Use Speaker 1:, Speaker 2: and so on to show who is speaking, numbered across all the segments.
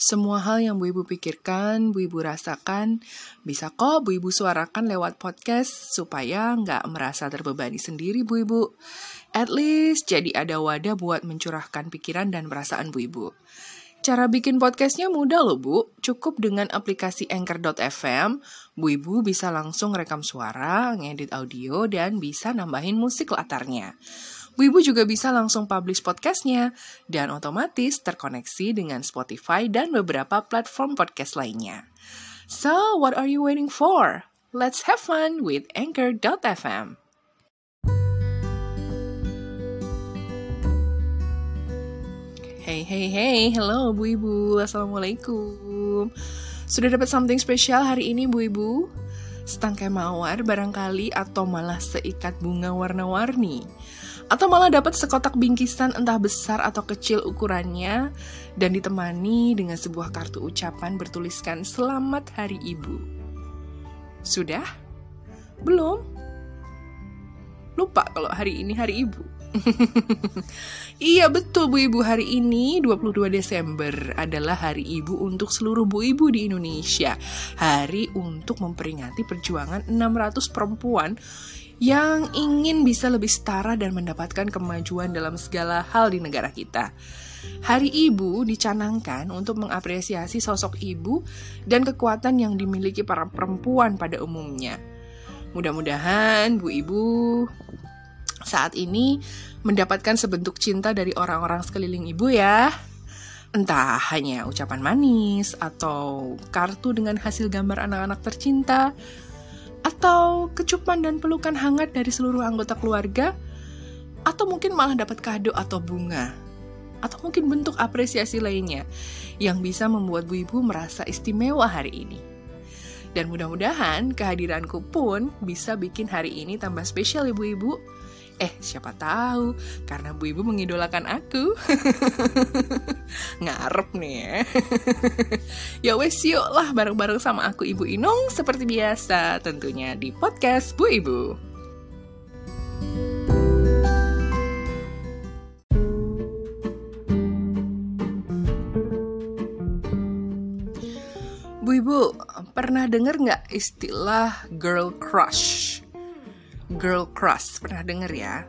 Speaker 1: Semua hal yang Bu Ibu pikirkan, Bu Ibu rasakan, bisa kok Bu Ibu suarakan lewat podcast supaya nggak merasa terbebani sendiri Bu Ibu. At least jadi ada wadah buat mencurahkan pikiran dan perasaan Bu Ibu. Cara bikin podcastnya mudah loh Bu, cukup dengan aplikasi Anchor.fm, Bu Ibu bisa langsung rekam suara, ngedit audio, dan bisa nambahin musik latarnya. Bu Ibu juga bisa langsung publish podcastnya dan otomatis terkoneksi dengan Spotify dan beberapa platform podcast lainnya. So, what are you waiting for? Let's have fun with Anchor.fm. Hey, hey, hey, hello Bu Ibu, Assalamualaikum. Sudah dapat something spesial hari ini Bu Ibu? Setangkai mawar barangkali atau malah seikat bunga warna-warni atau malah dapat sekotak bingkisan entah besar atau kecil ukurannya dan ditemani dengan sebuah kartu ucapan bertuliskan Selamat Hari Ibu. Sudah? Belum? Lupa kalau hari ini hari ibu. iya betul Bu Ibu, hari ini 22 Desember adalah hari ibu untuk seluruh Bu Ibu di Indonesia. Hari untuk memperingati perjuangan 600 perempuan yang ingin bisa lebih setara dan mendapatkan kemajuan dalam segala hal di negara kita. Hari Ibu dicanangkan untuk mengapresiasi sosok ibu dan kekuatan yang dimiliki para perempuan pada umumnya. Mudah-mudahan Bu Ibu saat ini mendapatkan sebentuk cinta dari orang-orang sekeliling Ibu ya. Entah hanya ucapan manis atau kartu dengan hasil gambar anak-anak tercinta atau kecupan dan pelukan hangat dari seluruh anggota keluarga, atau mungkin malah dapat kado atau bunga, atau mungkin bentuk apresiasi lainnya yang bisa membuat Bu Ibu merasa istimewa hari ini. Dan mudah-mudahan kehadiranku pun bisa bikin hari ini tambah spesial Ibu ya. Eh, siapa tahu karena Bu Ibu mengidolakan aku. Ngarep nih ya. ya wes yuk lah bareng-bareng sama aku Ibu Inung seperti biasa tentunya di podcast Bu Ibu. Bu Ibu, pernah dengar nggak istilah girl crush? Girl crush. Pernah denger ya?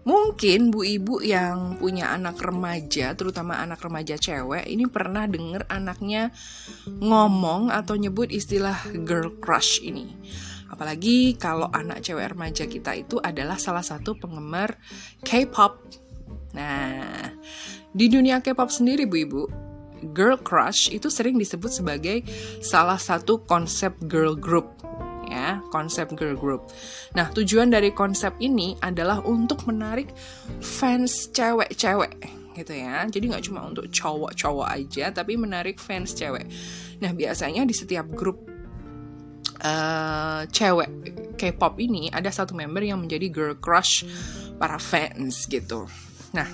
Speaker 1: Mungkin bu ibu yang punya anak remaja, terutama anak remaja cewek, ini pernah denger anaknya ngomong atau nyebut istilah girl crush ini. Apalagi kalau anak cewek remaja kita itu adalah salah satu penggemar K-pop. Nah, di dunia K-pop sendiri bu ibu, girl crush itu sering disebut sebagai salah satu konsep girl group ya, konsep girl group. Nah, tujuan dari konsep ini adalah untuk menarik fans cewek-cewek gitu ya. Jadi nggak cuma untuk cowok-cowok aja, tapi menarik fans cewek. Nah, biasanya di setiap grup uh, cewek K-pop ini ada satu member yang menjadi girl crush para fans gitu. Nah,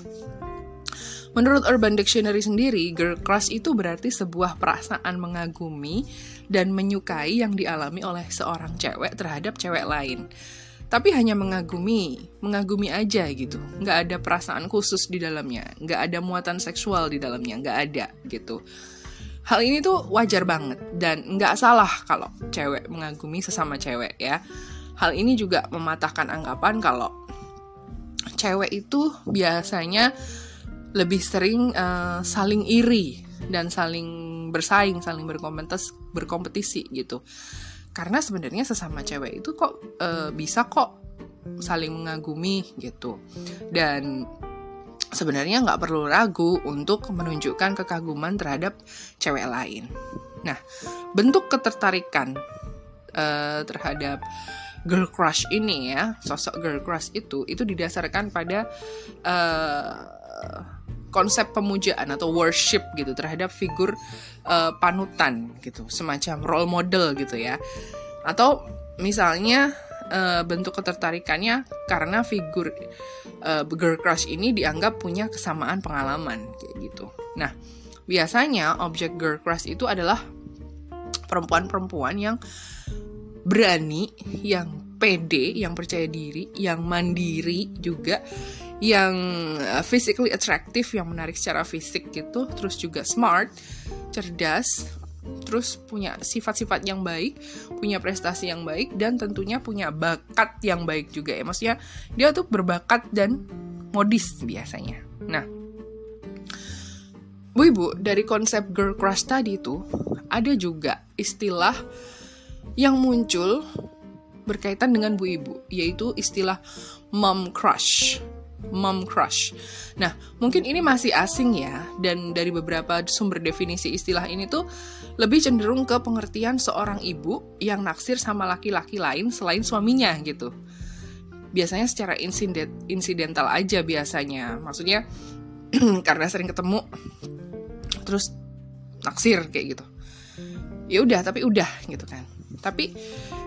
Speaker 1: Menurut Urban Dictionary sendiri, girl crush itu berarti sebuah perasaan mengagumi dan menyukai yang dialami oleh seorang cewek terhadap cewek lain. Tapi hanya mengagumi, mengagumi aja gitu. Nggak ada perasaan khusus di dalamnya, nggak ada muatan seksual di dalamnya, nggak ada gitu. Hal ini tuh wajar banget dan nggak salah kalau cewek mengagumi sesama cewek ya. Hal ini juga mematahkan anggapan kalau cewek itu biasanya lebih sering uh, saling iri dan saling bersaing, saling berkompetisi, berkompetisi gitu. Karena sebenarnya sesama cewek itu kok uh, bisa kok saling mengagumi gitu. Dan sebenarnya nggak perlu ragu untuk menunjukkan kekaguman terhadap cewek lain. Nah, bentuk ketertarikan uh, terhadap girl crush ini ya, sosok girl crush itu itu didasarkan pada uh, konsep pemujaan atau worship gitu terhadap figur uh, panutan gitu semacam role model gitu ya. Atau misalnya uh, bentuk ketertarikannya karena figur uh, girl crush ini dianggap punya kesamaan pengalaman kayak gitu. Nah biasanya objek girl crush itu adalah perempuan-perempuan yang berani yang pede, yang percaya diri, yang mandiri juga, yang uh, physically attractive, yang menarik secara fisik gitu, terus juga smart, cerdas, terus punya sifat-sifat yang baik, punya prestasi yang baik, dan tentunya punya bakat yang baik juga ya. Maksudnya dia tuh berbakat dan modis biasanya. Nah, Bu Ibu, dari konsep girl crush tadi itu ada juga istilah yang muncul berkaitan dengan Bu Ibu, yaitu istilah mom crush mom crush. Nah, mungkin ini masih asing ya, dan dari beberapa sumber definisi istilah ini tuh lebih cenderung ke pengertian seorang ibu yang naksir sama laki-laki lain selain suaminya gitu. Biasanya secara insiden insidental aja biasanya, maksudnya karena sering ketemu terus naksir kayak gitu. Ya udah, tapi udah gitu kan. Tapi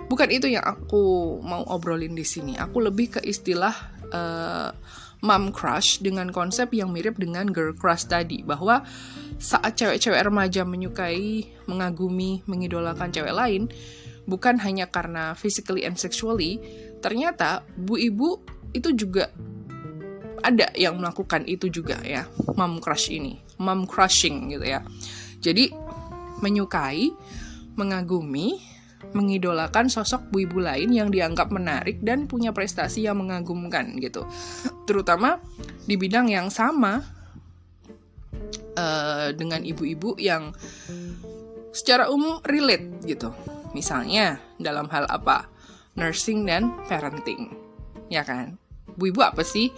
Speaker 1: bukan itu yang aku mau obrolin di sini. Aku lebih ke istilah uh, mom crush dengan konsep yang mirip dengan girl crush tadi bahwa saat cewek-cewek remaja menyukai, mengagumi, mengidolakan cewek lain bukan hanya karena physically and sexually, ternyata bu ibu itu juga ada yang melakukan itu juga ya, mom crush ini, mom crushing gitu ya. Jadi menyukai, mengagumi, mengidolakan sosok bu ibu lain yang dianggap menarik dan punya prestasi yang mengagumkan gitu. Terutama di bidang yang sama uh, dengan ibu-ibu yang secara umum relate gitu. Misalnya dalam hal apa? Nursing dan parenting. Ya kan? Bu ibu apa sih?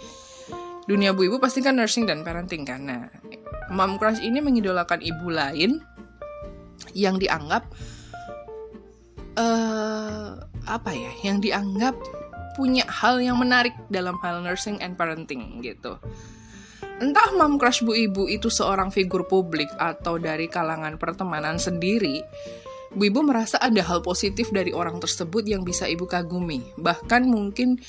Speaker 1: Dunia bu ibu pasti kan nursing dan parenting kan. Nah, mom crush ini mengidolakan ibu lain yang dianggap uh, apa ya yang dianggap punya hal yang menarik dalam hal nursing and parenting gitu. Entah mom crush bu ibu itu seorang figur publik atau dari kalangan pertemanan sendiri, bu ibu merasa ada hal positif dari orang tersebut yang bisa ibu kagumi. Bahkan mungkin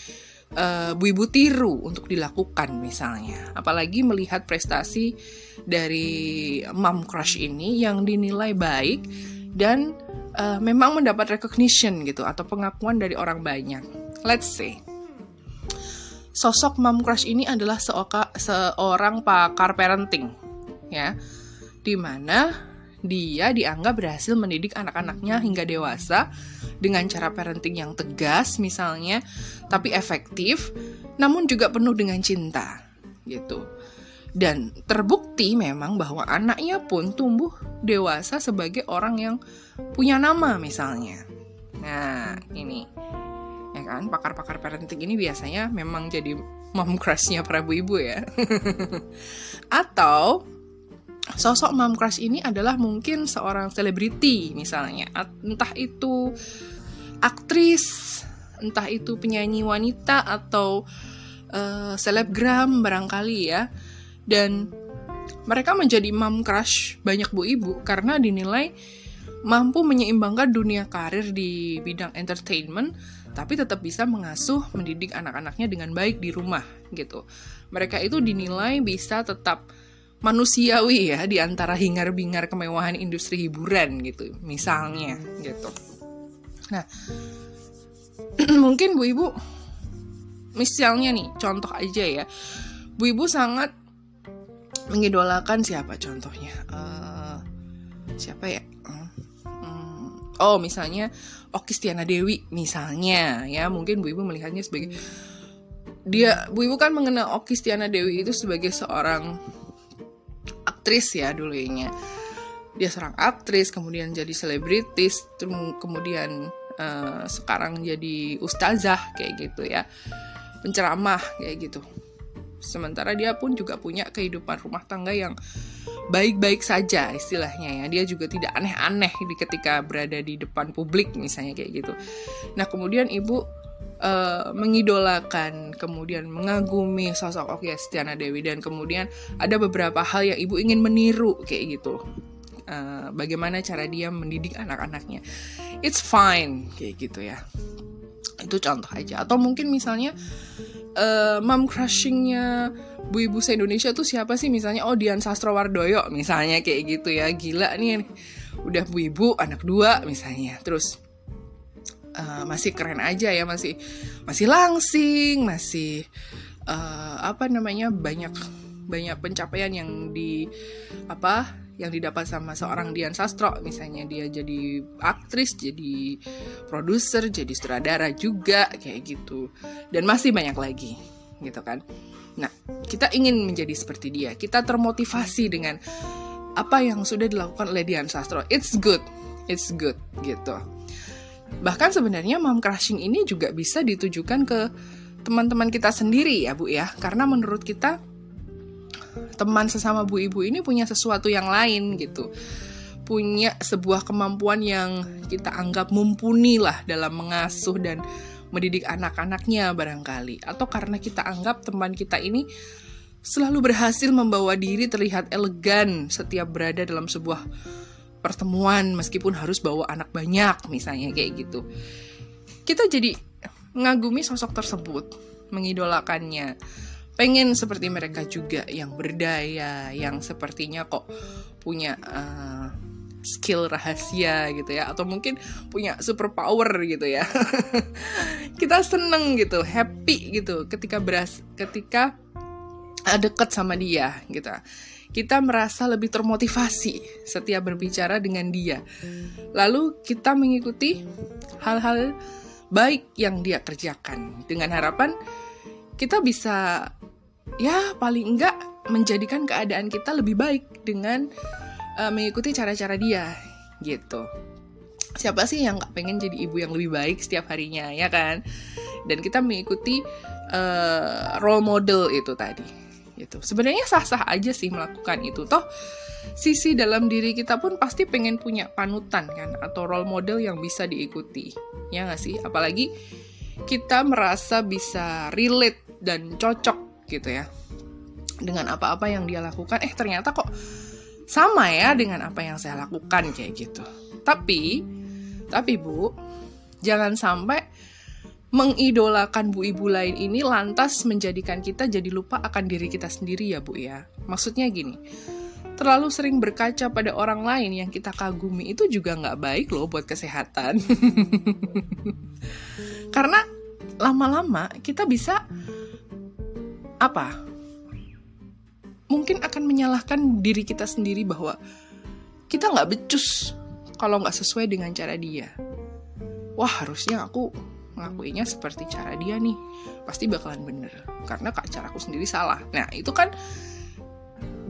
Speaker 1: uh, bu ibu tiru untuk dilakukan misalnya. Apalagi melihat prestasi dari mom crush ini yang dinilai baik dan uh, memang mendapat recognition gitu atau pengakuan dari orang banyak. Let's say sosok mom crush ini adalah seoka, seorang pakar parenting ya. Di mana dia dianggap berhasil mendidik anak-anaknya hingga dewasa dengan cara parenting yang tegas misalnya tapi efektif namun juga penuh dengan cinta gitu dan terbukti memang bahwa anaknya pun tumbuh dewasa sebagai orang yang punya nama misalnya. Nah, ini ya kan pakar-pakar parenting ini biasanya memang jadi mom crushnya para ibu ya. Atau sosok mom crush ini adalah mungkin seorang selebriti misalnya, entah itu aktris, entah itu penyanyi wanita atau uh, selebgram barangkali ya dan mereka menjadi mom crush banyak bu ibu karena dinilai mampu menyeimbangkan dunia karir di bidang entertainment tapi tetap bisa mengasuh mendidik anak-anaknya dengan baik di rumah gitu. Mereka itu dinilai bisa tetap manusiawi ya di antara hingar-bingar kemewahan industri hiburan gitu misalnya gitu. Nah, mungkin Bu Ibu misalnya nih contoh aja ya. Bu Ibu sangat mengidolakan siapa contohnya? Uh, siapa ya? Hmm, oh misalnya Oki Stiana Dewi misalnya ya. Mungkin Bu Ibu melihatnya sebagai dia Bu Ibu kan mengenal Oki Stiana Dewi itu sebagai seorang aktris ya dulunya dia seorang aktris kemudian jadi selebritis kemudian uh, sekarang jadi ustazah kayak gitu ya. Penceramah kayak gitu Sementara dia pun juga punya kehidupan rumah tangga yang baik-baik saja istilahnya ya. Dia juga tidak aneh-aneh di ketika berada di depan publik misalnya kayak gitu. Nah, kemudian ibu uh, mengidolakan, kemudian mengagumi sosok Oki Stiana Dewi dan kemudian ada beberapa hal yang ibu ingin meniru kayak gitu. Uh, bagaimana cara dia mendidik anak-anaknya. It's fine kayak gitu ya. Itu contoh aja. Atau mungkin misalnya uh, mom crushingnya bu ibu se Indonesia tuh siapa sih? Misalnya oh Dian Sastrowardoyo misalnya kayak gitu ya. Gila nih udah bu ibu anak dua misalnya. Terus uh, masih keren aja ya masih masih langsing masih uh, apa namanya banyak banyak pencapaian yang di apa yang didapat sama seorang Dian Sastro. Misalnya dia jadi aktris jadi produser jadi sutradara juga kayak gitu. Dan masih banyak lagi gitu kan. Nah kita ingin menjadi seperti dia. Kita termotivasi dengan apa yang sudah dilakukan oleh Dian Sastro. It's good it's good gitu. Bahkan sebenarnya mom crushing ini juga bisa ditujukan ke teman-teman kita sendiri ya bu ya. Karena menurut kita teman sesama bu ibu ini punya sesuatu yang lain gitu. Punya sebuah kemampuan yang kita anggap mumpuni lah dalam mengasuh dan mendidik anak-anaknya barangkali. Atau karena kita anggap teman kita ini selalu berhasil membawa diri terlihat elegan setiap berada dalam sebuah pertemuan meskipun harus bawa anak banyak misalnya kayak gitu. Kita jadi mengagumi sosok tersebut mengidolakannya pengen seperti mereka juga yang berdaya, yang sepertinya kok punya uh, skill rahasia gitu ya atau mungkin punya super power gitu ya. kita seneng gitu, happy gitu ketika beras ketika deket sama dia gitu. Kita merasa lebih termotivasi setiap berbicara dengan dia. Lalu kita mengikuti hal-hal baik yang dia kerjakan dengan harapan kita bisa ya paling enggak menjadikan keadaan kita lebih baik dengan uh, mengikuti cara-cara dia gitu. Siapa sih yang nggak pengen jadi ibu yang lebih baik setiap harinya ya kan? Dan kita mengikuti uh, role model itu tadi. Gitu. Sebenarnya sah-sah aja sih melakukan itu. Toh sisi dalam diri kita pun pasti pengen punya panutan kan atau role model yang bisa diikuti. Ya nggak sih? Apalagi kita merasa bisa relate dan cocok gitu ya dengan apa-apa yang dia lakukan. Eh ternyata kok sama ya dengan apa yang saya lakukan kayak gitu. Tapi tapi bu jangan sampai mengidolakan bu ibu lain ini lantas menjadikan kita jadi lupa akan diri kita sendiri ya bu ya. Maksudnya gini terlalu sering berkaca pada orang lain yang kita kagumi itu juga nggak baik loh buat kesehatan karena lama-lama kita bisa apa? Mungkin akan menyalahkan diri kita sendiri bahwa kita nggak becus kalau nggak sesuai dengan cara dia. Wah harusnya aku ngelakuinnya seperti cara dia nih. Pasti bakalan bener. Karena kak caraku sendiri salah. Nah itu kan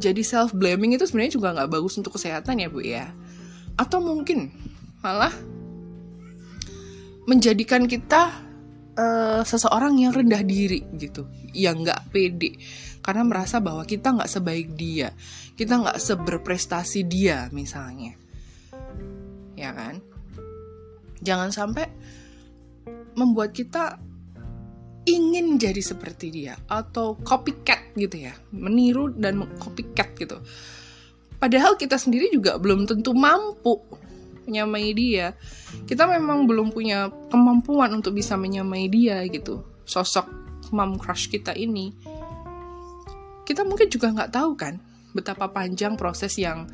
Speaker 1: jadi self blaming itu sebenarnya juga nggak bagus untuk kesehatan ya bu ya. Atau mungkin malah menjadikan kita uh, seseorang yang rendah diri gitu, yang nggak pede karena merasa bahwa kita nggak sebaik dia, kita nggak seberprestasi dia misalnya, ya kan? Jangan sampai membuat kita ingin jadi seperti dia atau copycat gitu ya, meniru dan copycat gitu. Padahal kita sendiri juga belum tentu mampu menyamai dia. Kita memang belum punya kemampuan untuk bisa menyamai dia gitu. Sosok mom crush kita ini. Kita mungkin juga nggak tahu kan betapa panjang proses yang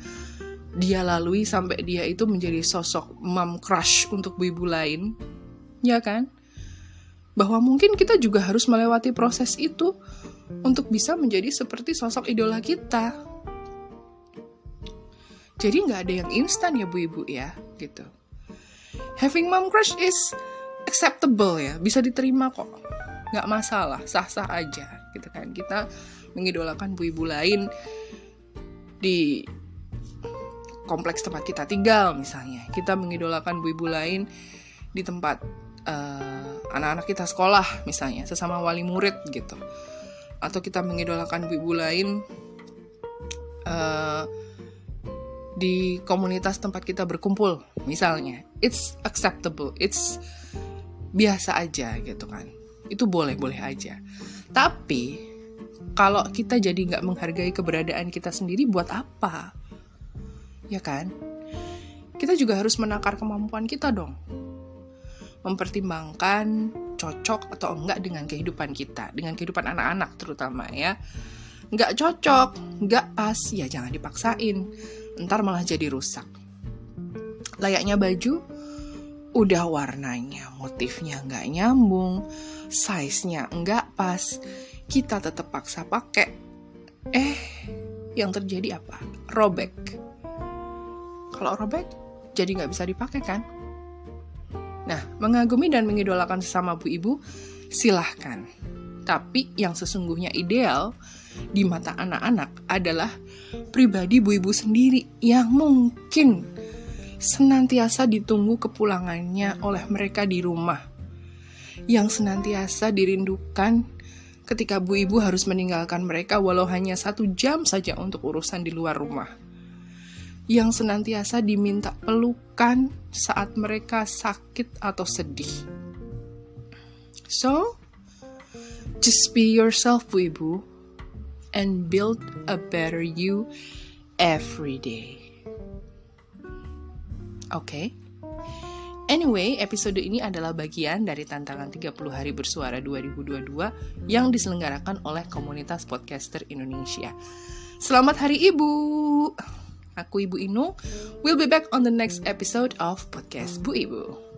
Speaker 1: dia lalui sampai dia itu menjadi sosok mom crush untuk ibu lain. Ya kan bahwa mungkin kita juga harus melewati proses itu untuk bisa menjadi seperti sosok idola kita jadi nggak ada yang instan ya bu ibu ya, gitu. Having mom crush is acceptable ya, bisa diterima kok. Nggak masalah, sah-sah aja gitu kan. Kita mengidolakan bu ibu lain di kompleks tempat kita tinggal misalnya. Kita mengidolakan bu ibu lain di tempat uh, anak-anak kita sekolah misalnya, sesama wali murid gitu. Atau kita mengidolakan bu ibu lain uh, di komunitas tempat kita berkumpul misalnya. It's acceptable it's biasa aja gitu kan. Itu boleh boleh aja. Tapi kalau kita jadi nggak menghargai keberadaan kita sendiri buat apa? Ya kan? Kita juga harus menakar kemampuan kita dong mempertimbangkan cocok atau enggak dengan kehidupan kita dengan kehidupan anak-anak terutama ya nggak cocok nggak pas ya jangan dipaksain ntar malah jadi rusak. Layaknya baju, udah warnanya, motifnya nggak nyambung, size-nya nggak pas, kita tetap paksa pakai. Eh, yang terjadi apa? Robek. Kalau robek, jadi nggak bisa dipakai kan? Nah, mengagumi dan mengidolakan sesama bu ibu, silahkan. Tapi yang sesungguhnya ideal di mata anak-anak adalah pribadi bu ibu sendiri yang mungkin senantiasa ditunggu kepulangannya oleh mereka di rumah. Yang senantiasa dirindukan ketika bu ibu harus meninggalkan mereka walau hanya satu jam saja untuk urusan di luar rumah. Yang senantiasa diminta pelukan saat mereka sakit atau sedih. So, just be yourself bu ibu and build a better you every day. Oke. Okay. Anyway, episode ini adalah bagian dari tantangan 30 hari bersuara 2022 yang diselenggarakan oleh komunitas podcaster Indonesia. Selamat Hari Ibu. Aku Ibu Inu. We'll be back on the next episode of podcast Bu Ibu.